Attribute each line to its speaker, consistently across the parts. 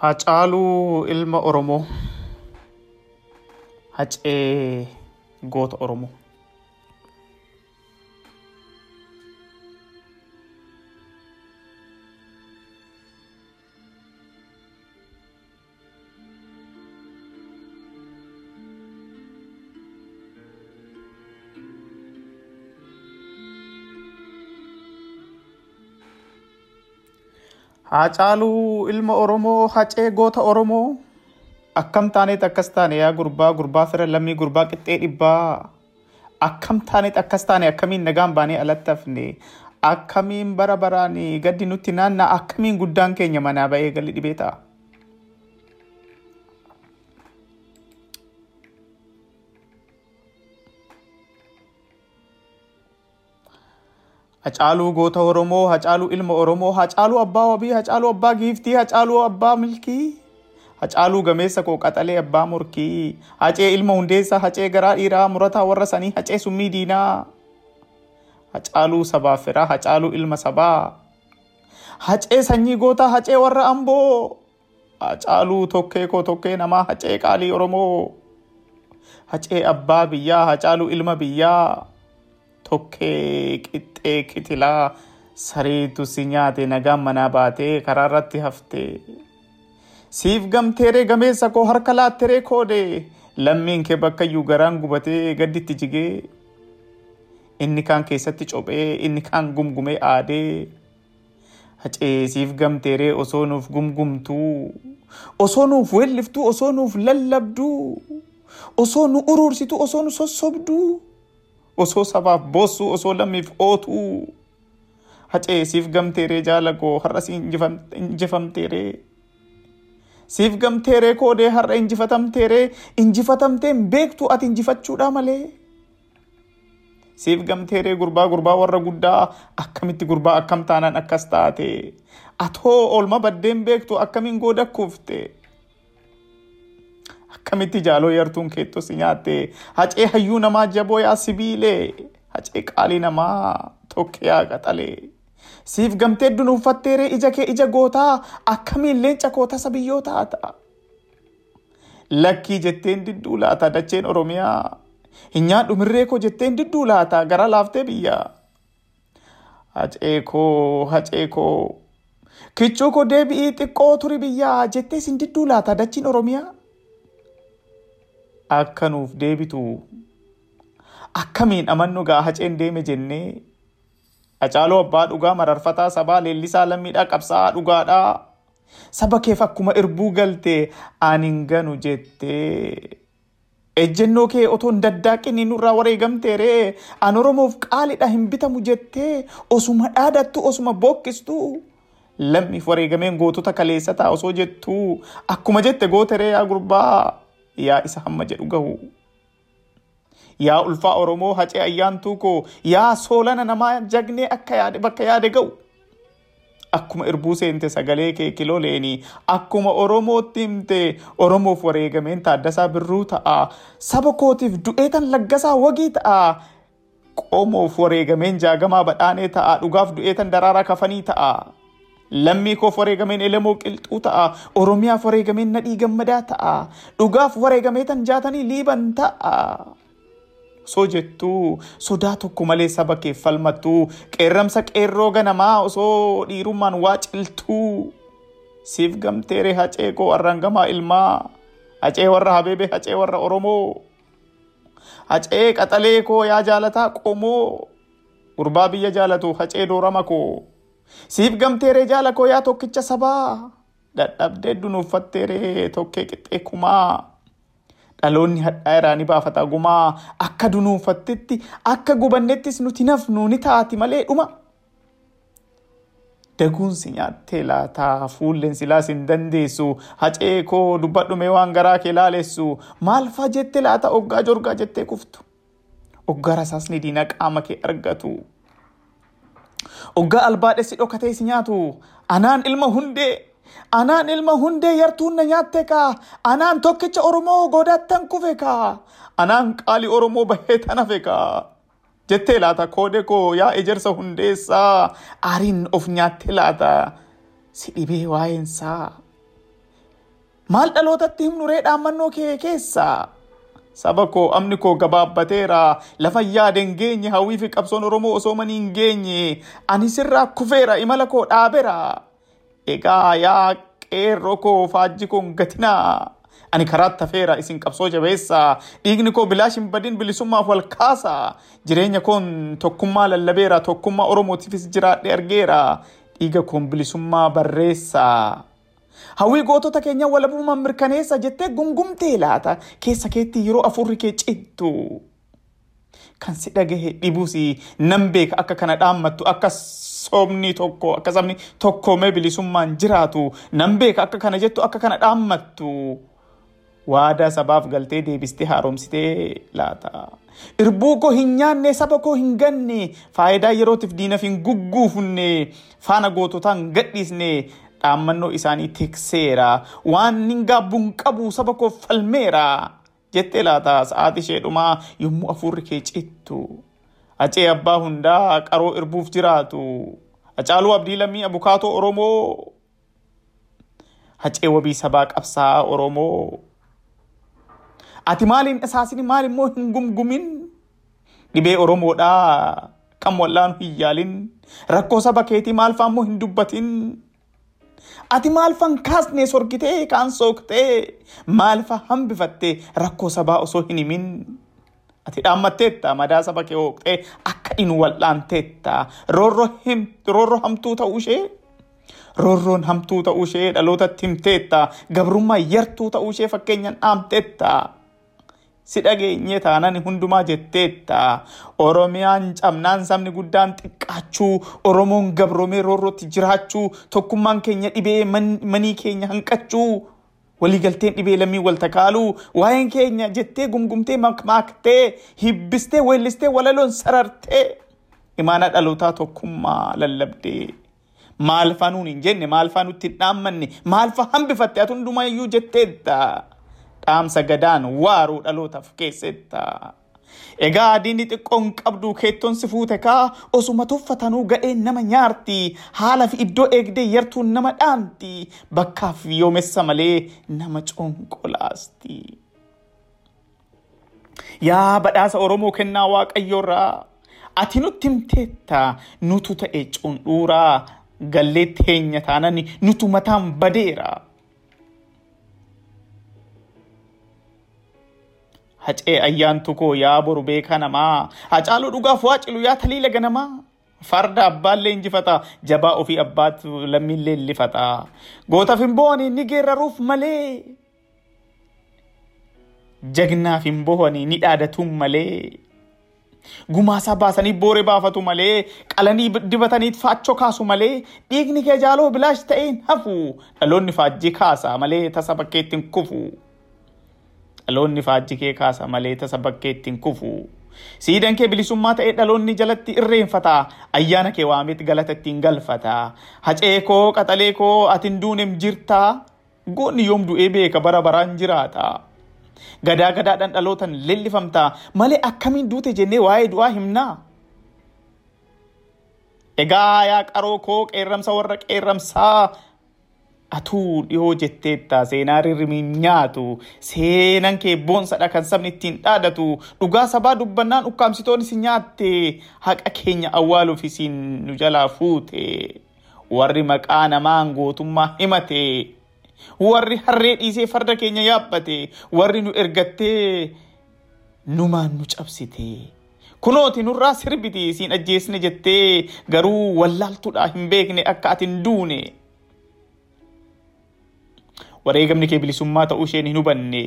Speaker 1: Hacaaluu ilma Oromoo. Hacee goota Oromoo. Hacaaluu ilma Oromoo hacee goota Oromoo. Akkam taaneet akkas taane yaa gurbaa gurbaa fira lammii gurbaa qixxee dhibbaa. Akkam taaneet akkas taane akkamiin nagaan baanee alatti hafne. Akkamiin bara baraan gaddi nutti naanna akkamiin guddaan keenya manaa ba'ee galli dhibee ta'a. Hacaaluu goota Oromoo, Hacaaluu ilma Oromoo, Hacaaluu abbaa wabii, Hacaaluu abbaa giiftii, Hacaaluu abbaa milkii. Hacaaluu gameessa koo qaxalee abbaa morkii. Hacee ilma hundeessaa, Hacee garaa dhiiraa, murataa warra sanii, Hacee summii diinaa. Hacaaluu sabaaf firaa, Hacaaluu ilma sabaa. Hacee sanyii gootaa, Hacee warra amboo. Hacaaluu tokkee koo tokkee namaa, Hacee qaalii Oromoo. Hacee abbaa biyyaa, Hacaaluu ilma biyyaa. Tokkee qixxee kitilaa sareetu si nyaate nagaan manaa baatee karaa irratti hafte. Siif gamteeree gameessa koo harka laatteree koode lammiin kee bakkayyuu garaan gubatee gadditti jigee. Inni kaan keessatti cophee inni kaan gumgumee aadee. Hacee siif gamteeree osoo nuuf gumgumtuu. Osoo nuuf weelliftuu osoo nuuf lallabduu. Osoo nu uruursituu osoo nu sossobduu. Osoo sabaaf boossuu osoo lammiif ootuu hacee siif gamteeree jaala koo har'a si injifamteeree siif gamteeree koodee har'a injifatamteeree injifatamteen beektu ati injifachuudha malee. Siif gamteeree gurbaa gurbaa warra guddaa akkamitti gurbaa akkam taanaan akkas taate atoo oolma baddeen beektu akkamiin gooda kuufte. Akkamitti jaaloo yartuun keettoo si nyaatte hacee hayyuu namaa jaboo yaa sibiilee hacee qaalii namaa tokkee yaa qaxalee siif gamtee dunuunfatteeree ija kee ija gootaa akkamiin leenca koo tasa biyyoo taata. Lakkii jetteen didduu laata dacheen Oromiyaa hin nyaadhu mirree koo jetteen didduu laata gara laaftee biyya. Hacee koo hacee koo kichuu koo deebi'ii xiqqoo turi biyyaa jettee sin didduu laata dachiin Oromiyaa. Akka nuuf deebitu akkamiin amannu gaa haceen deeme jennee hacaaluu abbaa dhugaa mararfataa sabaa leellisaa lammiidhaa qabsaa'aa dhugaadhaa saba keef akkuma irbuu galte anin ganu jettee ejjennoo kee otoo hin daddaaqin nurraa wareegamteeree an oromoof qaalidha hin bitamu jettee osuma dhaadattu osuma bookkistu lammiif wareegameen gootota kaleessa ta'a osoo jettu akkuma jette gooteree yaa gurbaa. Yaa isa hamma jedhu gahu. Yaa ulfaa Oromoo hacee ayyaantuu koo yaa soolana namaa jagnee akka yaade bakka yaade ga'u. Akkuma irbuu seente sagalee kee kilooleeni akkuma Oromootti himte Oromoof wareegameen taaddasaa birruu ta'a. Saba kootiif du'eetan laggasaa wagii ta'a. Qomoof wareegameen jaagamaa badhaanee ta'a. Dhugaaf du'eetan daraaraa kafanii ta'a. Lammii koof wareegameen elemoo qilxuu ta'a. Oromiyaaf wareegameen nadhii gammadaa ta'a. Dhugaaf wareegameetan jaatanii liiban ta'a. Osoo jettuu sodaa tokko malee saba keef falmattuu qeerramsa qeerroo ganamaa osoo dhiirummaan waa ciltuu. Siif gamteeree hacee koo arrangamaa ilmaa. Hacee warra Habeebee hacee warra Oromoo. Hacee qaxalee koo yaa jaalataa qomoo. Gurbaa biyya jaalatu hacee doorama koo. Siif gamteeree jaala koo yaa tokkicha sabaa. Dadhabdee dunuuffatteeree tokkee qixxee kumaa. Dhaloonni hadhaa irraa ni baafata gumaa. Akka dunuunfattetti akka gubannettis nuti nafnu ni taati malee dhuma. Daguun si nyaattee laataa fuulleen silaas hin dandeessu. Hacee koo dubbadhume waan garaa kee laalessu. Maal faa jette laata oggaa jorgaa jettee kuftu. Oggaa rasaasni diina qaama kee argatu. Oggaa albaadhessi dhokatee si nyaatu. Anaan ilma hundee. Anaan ilma hundee yartuun na nyaatte kaa. Anaan tokkicha Oromoo godaattan kufe kaa. Anaan qaali Oromoo bahee tan hafe kaa. Jettee laata koode koo yaa ejersa hundeessaa. Aariin of nyaatte laata. Si dhibee waa'eensaa. Maal dhalootatti himnu ree dhaammannoo kee keessaa? Saba koo amni koo gabaabbateera lafa yaada hin geenye hawwii fi qabsoon Oromoo osoo manii hin geenye ani sirraa kufeera imala koo dhaabeera. Egaa yaa qeerroo koo faajji koo gatinaa. Ani karaatti hafeera isin qabsoo jabeessaa dhiigni koo bilaash hin badin bilisummaaf wal kaasa jireenya koon tokkummaa lallabeera tokkummaa Oromootiifis jiraadhe argeera dhiiga koon bilisummaa barreessaa. Hawwii gootota keenya walabummaan mirkaneessa jettee gungumtee laata keessa keetti yeroo afurri kee cittu. Kan si dhagahe dhibus nan beeka akka kana dhaammattu akka soomni tokko akka sabni tokkoomee bilisummaan jiraatu nan beeka akka kana jettu akka kana dhaammattu. Waadaa sabaaf galtee deebistee haaromsitee laata. Irbuu koo hin nyaanne saba koo hin ganne faayidaa yerootiif diinaaf hin gugguufne faana goototaan gadhiisne dhaammannoo isaanii tikseera. Waan hin gaabbuun qabu saba koo falmeera jettee laata sa'aatii ishee dhumaa yommuu afurri kee cittu. Acee abbaa hundaa qaroo irbuuf jiraatu. Hacaaluu abdii lammii abukaatoo oromoo. Hacee wabii sabaa qabsaa oromoo. Ati maaliin isaasini maal immoo hin gumgumin? Dhibee oromoodhaa kan wallaan hin yaalin rakkoo saba keetii maalfaa immoo hin dubbatin. Ati maalfan kaasnee sorgitee kaan sooktee maalfa hambifattee rakkoo sabaa osoo hin himin. Ati dhaammatteetta madaa saba kee hooqxee akka inu wal'aanteetta roorroo hamtuu ta'uu ishee. Roorroon hamtuu ta'uu ishee dhalootatti himteetta gabrummaa yartuu ta'uu ishee fakkeenyaan dhaamteetta. Si dhageenye taanan hundumaa jetteetta. Oromiyaan cabnaan sabni guddaan xiqqaachuu, Oromoon gabroomee roorrootti jiraachuu, tokkummaan keenya dhibee manii keenya hanqachuu, waliigalteen dhibee lammii wal takaaluu, waa'een keenya jettee gumgumtee makmaaktee, hibbistee, weellistee, walaloon sarartee, imaana dhalootaa tokkummaa lallabdee. Maalfaa nuun hin jenne, maalfaa nutti hin dhaammanne, maalfaa hambifatte ati hundumaa iyyuu jetteetta. Dhaamsa gadaan waaruu dhalootaaf keessetta. Egaa diinni xiqqoon qabdu keettoon si fuute kaa osuma tuffatanuu gadheen nama nyaarti haala fi iddoo eegdee yartuun nama dhaanti bakkaaf yoomessa malee nama conqolaasti. Yaa badhaasa Oromoo kennaa Waaqayyoorraa ati nutti himteetta nutu ta'e cundhuuraa gallee teenya taanan nutu mataan badeera. Hacee ayyaantu koo yaa boru beekaa namaa. Hacaaluu dhugaaf waacilu yaa taliila ganamaa farda abbaallee injifata jabaa ofii abbaatu lammiillee illifata gootaaf hin bohanii ni geeraruuf malee. Jagnaaf hin bohanii ni dhaadatuun malee. Gumaasaa baasanii boore baafatu malee. Qalanii dibatanii faachoo kaasu malee. Dhiigni kee jaaloo bilaash ta'een hafu. Dhaloonni faajjii kaasa malee tasa bakkeetti hin kufu. Dhaloonni faajji kee kaasa malee tasa bakkeetti hin kufu. Siidan kee bilisummaa ta'ee dhaloonni jalatti irreenfata. Ayyaana kee waametti galata ittiin galfata. Hacee koo qaxalee koo ati hin duunem jirta. Goonni yoom du'ee beeka bara baraan jiraata. Gadaa gadaadhaan dhalootan leellifamta. Malee akkamiin duute jennee waa'ee du'aa himnaa? Egaa yaa qaroo koo qeerramsa warra qeerramsaa atuu dhihoo jetteetta seenaa rirrimiin nyaatu seenan kee boonsadha kan sabni ittiin dhaadatu dhugaa sabaa dubbannaan ukkaamsitoon isin nyaatte haqa keenya awwaaluuf isin nu jalaa fuute warri maqaa namaan gootummaa himate warri harree dhiisee farda keenya yaabbate warri nu ergattee numaan nu cabsite. Kunooti nurraa sirbiti siin ajjeesne jettee garuu wallaaltuudha hin beekne akka ati hin duune. Wareegamni kee bilisummaa ta'uu isheen hin hubanne.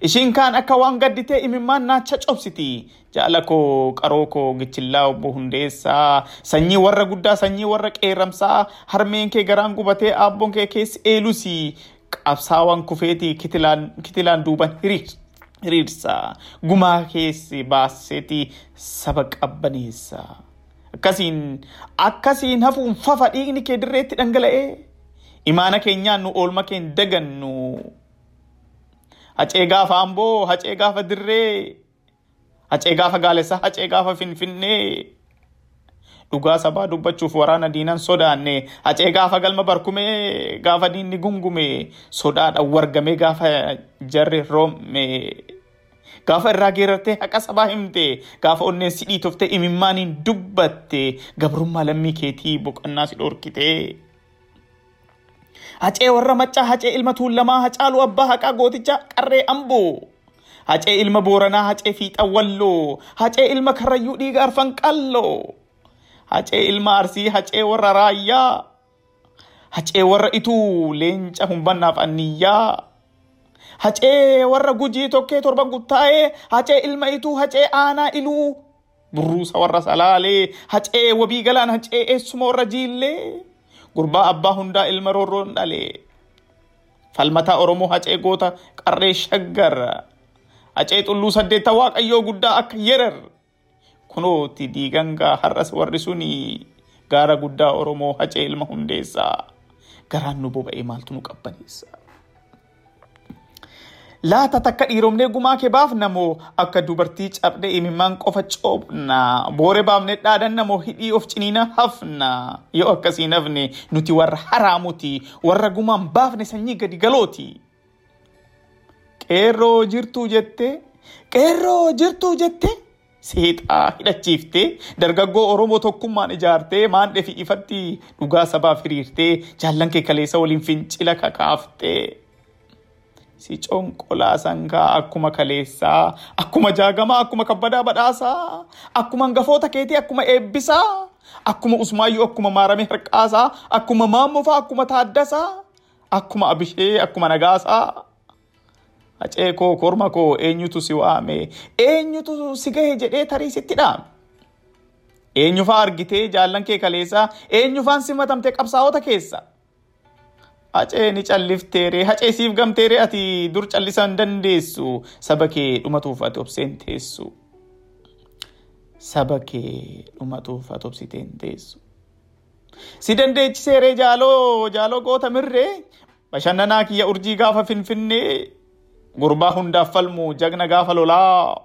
Speaker 1: Ishiin kaan akka waan gadditee imimmaan naacha cobsiti. Jaala koo qaroo koo gichillaa obbo Hundeessaa sanyii warra guddaa sanyii warra qeerramsaa harmeen kee garaan gubatee aabboon kee keessi eelusi qabsaawwan kufeetii kitilaan duuban hiriirsa gumaa keessi baaseeti saba qabbaneessa. Akkasiin akkasiin hafuun fafa dhiigni kee dirreetti dhangala'ee. Imaana keenyaan nu oolma keen dagannu hacee gaafa amboo hacee gaafa dirree hacee gaafa gaalessaa hacee gaafa finfinnee. Dhugaa sabaa dubbachuuf waraana diinan sodaanne hacee gaafa galma barkumee gaafa diinni gungume sodaadhaan wargamee gaafa jarri roome gaafa irraa geerartee haqa sabaa himte gaafa onneen si dhiitoftee imimmaaniin dubbatte gabrummaa lammii keetii boqonnaa si dhorkite. Hacee warra maccaa hacee ilma tuulamaa hacaaluu abbaa haqaa gooticha qarree amboo. Hacee ilma booranaa hacee fiixan walloo hacee ilma karrayyuu dhiiga arfan qalloo. Hacee ilma arsii hacee warra raayyaa. Hacee warra ituu leenca humbannaaf anniyyaa. Hacee warra gujii tokkee torba guttaa'ee hacee ilma ituu hacee aanaa iluu. Burruusa warra salaalee hacee wabii galaan hacee eessuma warra jiillee. Gurbaa abbaa hundaa ilma roorroon dhalee. Falmataa Oromoo hacee goota qarree shaggar. Hacee xulluu saddeetta waaqayyoo guddaa akka yerar. Kunooti diigangaa har'as warri suni gaara guddaa Oromoo hacee ilma hundeessaa. Garaan nu boba'ee maaltu nu qabbaneessa. Laata takka dhiiromnee gumaa kee baafna moo akka dubartii cabdee imimmaan qofa coobna boore baafnee dhaadanna moo hidhii of ciniina hafna yoo akkasiin hafne nuti warra haraamuti warra gumaan baafne sanyii gadi galooti. Qeerroo jirtuu jette qeerroo jirtuu jette seexaa hidhachiiftee dargaggoo Oromoo tokkummaan ijaartee maandhee fi ifatti dhugaa sabaaf hiriirtee jaallan kee kaleessa waliin fincila kakaaftee. Si conqolaa sangaa akkuma kaleessaa akkuma jaagamaa akkuma kabbadaa badhaasaa akkuma hangafoota keetii akkuma eebbisaa akkuma usmaayyuu akkuma maaramee harqaasaa akkuma maammofaa akkuma taaddasaa akkuma abishee akkuma nagaasaa. Hacee koo korma koo eenyutu si waame eenyutu si gahe jedhee tarii sitti dhaame. Eenyufaa argitee jaallan kee kaleessaa eenyufaan simatamte qabsaa'ota keessa. Hacee ni callifteere hacee siif gamteere ati dur callisaa hin dandeessu saba kee dhumatuuf ati obseen teessu. Saba kee dhumatuuf ati obsiteen teessu. Si dandeechiseeree jaaloo jaaloo goota mirree bashannanaa kiyya urjii gaafa finfinnee gurbaa hundaaf falmu jagna gaafa lolaa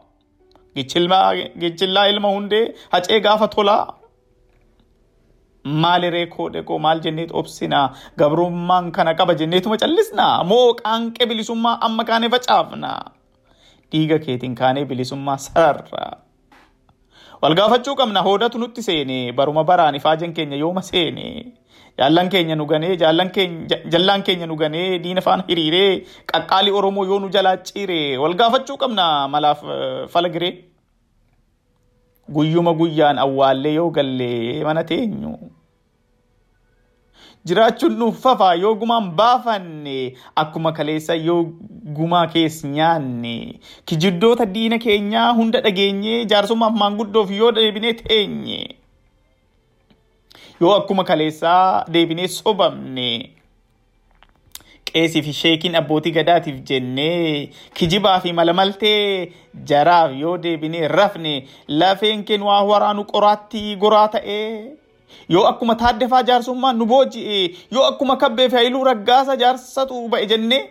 Speaker 1: gichillaa ilma hundee hacee gaafa tolaa. Maaliree koodhe koo maal jenneet obsinaa gabrummaan kana qaba jenneetuma callisnaa? Moo qaanqee bilisummaa amma kaanee facaafnaa dhiiga keetiin kaanee bilisummaa sararraa. Wal gaafachuu qabna hoodatu nutti seene baruma baraan ifaajan keenya yooma seene jaallan keenya nu ganee jallaan keenya nu ganee diina faana hiriiree qaqqaalii Oromoo yoo nu jalaa ciire wal gaafachuu qabna malaaf fala giree. Guyyuma guyyaan awwaallee yoo gallee mana teenyu. Jiraachuun nuuf fafaa yoo gumaan baafanne akkuma kaleessa yoo gumaa kees nyaanne kijiddoota diina keenyaa hunda dhageenye jaarsummaaf maanguddoof yoo deebinee teenye yoo akkuma kaleessaa deebinee sobamne qeesii fi sheekiin abbootii gadaatiif jennee kijibaa fi malamaltee jaraaf yoo deebinee rafne lafeen keen waa waraanu qoraattii goraa ta'ee. yoo akkuma taaddefaa jaarsummaan nu booji'e yoo akkuma kabbee fi hayluu raggaasa jaarsatu ba'e jennee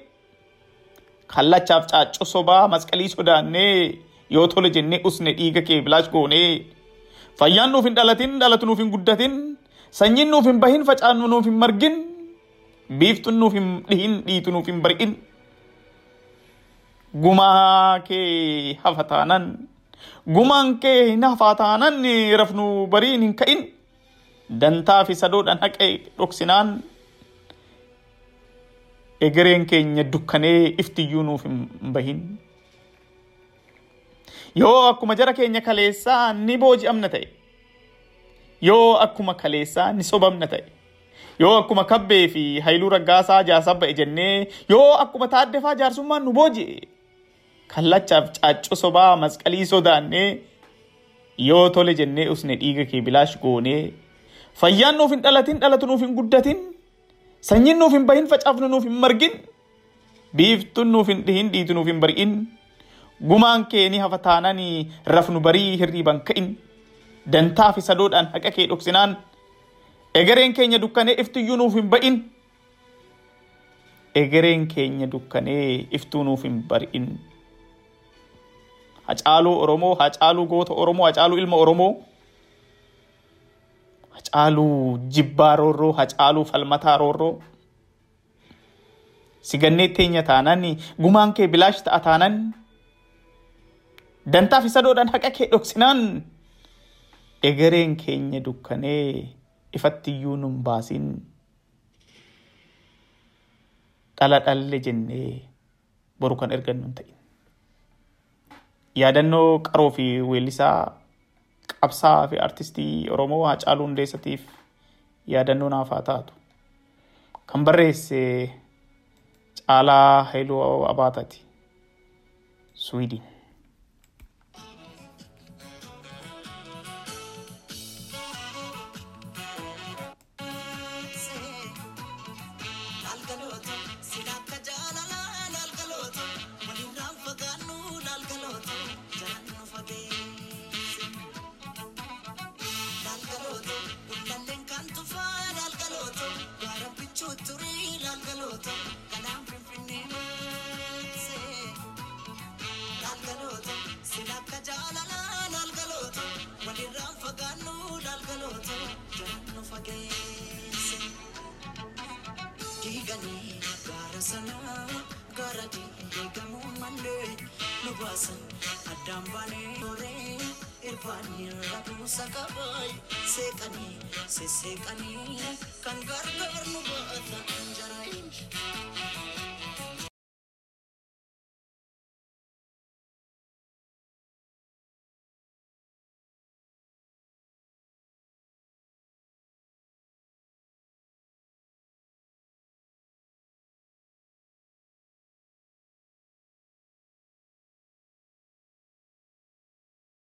Speaker 1: kallachaaf caaccoo sobaa masqalii sodaannee yoo tole jennee usne dhiiga kee bilaash goonee fayyaan nuuf hin dhalatin dhalatu nuuf hin guddatin sanyiin nuuf hin bahin facaannu nuuf hin margin biiftuun nuuf hin dhihin dhiitu nuuf hin bari'in gumaa kee hafa taanan gumaan kee hin hafaa taanan rafnu bariin hin ka'in. dantaa fi sadoodhaan haqee dhoksinaan egereen keenya dukkanee iftiyyuu nuuf hin bahin. Yoo akkuma jara keenya kaleessaa ni booji'amna ta'e. Yoo akkuma kaleessaa ni sobamna ta'e. Yoo akkuma kabbee fi hayluu raggaasaa jaarsa ba'e jennee yoo akkuma taaddefaa jaarsummaan nu booji'e. Kallachaaf caaccoo sobaa masqalii sodaannee yoo tole jennee usne dhiiga kee bilaash goonee fayyaan nuuf hin dhalatin dhalatu nuuf hin guddatin sanyiin nuuf hin bahin facaafnu nuuf hin margin biiftuun nuuf hin dhihin dhiitu nuuf hin bari'in gumaan kee ni hafa taananii rafnu barii hirriiban ka'in dantaa fi sadoodhaan haqa kee dhoksinaan egereen keenya dukkanee iftiyyuu nuuf hin ba'in egereen keenya dukkanee iftuu nuuf hin bari'in. Hacaaluu Oromoo, Hacaaluu goota Oromoo, Hacaaluu ilma Oromoo. Hacaaluu jibbaa roorroo, hacaaluu falmataa roorroo. Si gannee teenya taanan gumaan kee bilaash ta'a taanan dantaaf isa doodhaan haqa kee dhoksinaan egereen keenya dukkanee ifatti iyyuu nun baasin dhala dhalle jennee boru kan ergannu hin ta'in. Yaadannoo qaroo fi weellisaa qabsaa fi artistii Oromoo Hacaaluu Hundeessatiif yaadannoo naaf haa taatu. Kan barreesse Caalaa Hailuu Abaataati. Swiidin.
Speaker 2: Addaan baanee horee irbaanii rabuusa qabaay seeqanii sesseeqanii kan gargaar nu baatan jaraayin.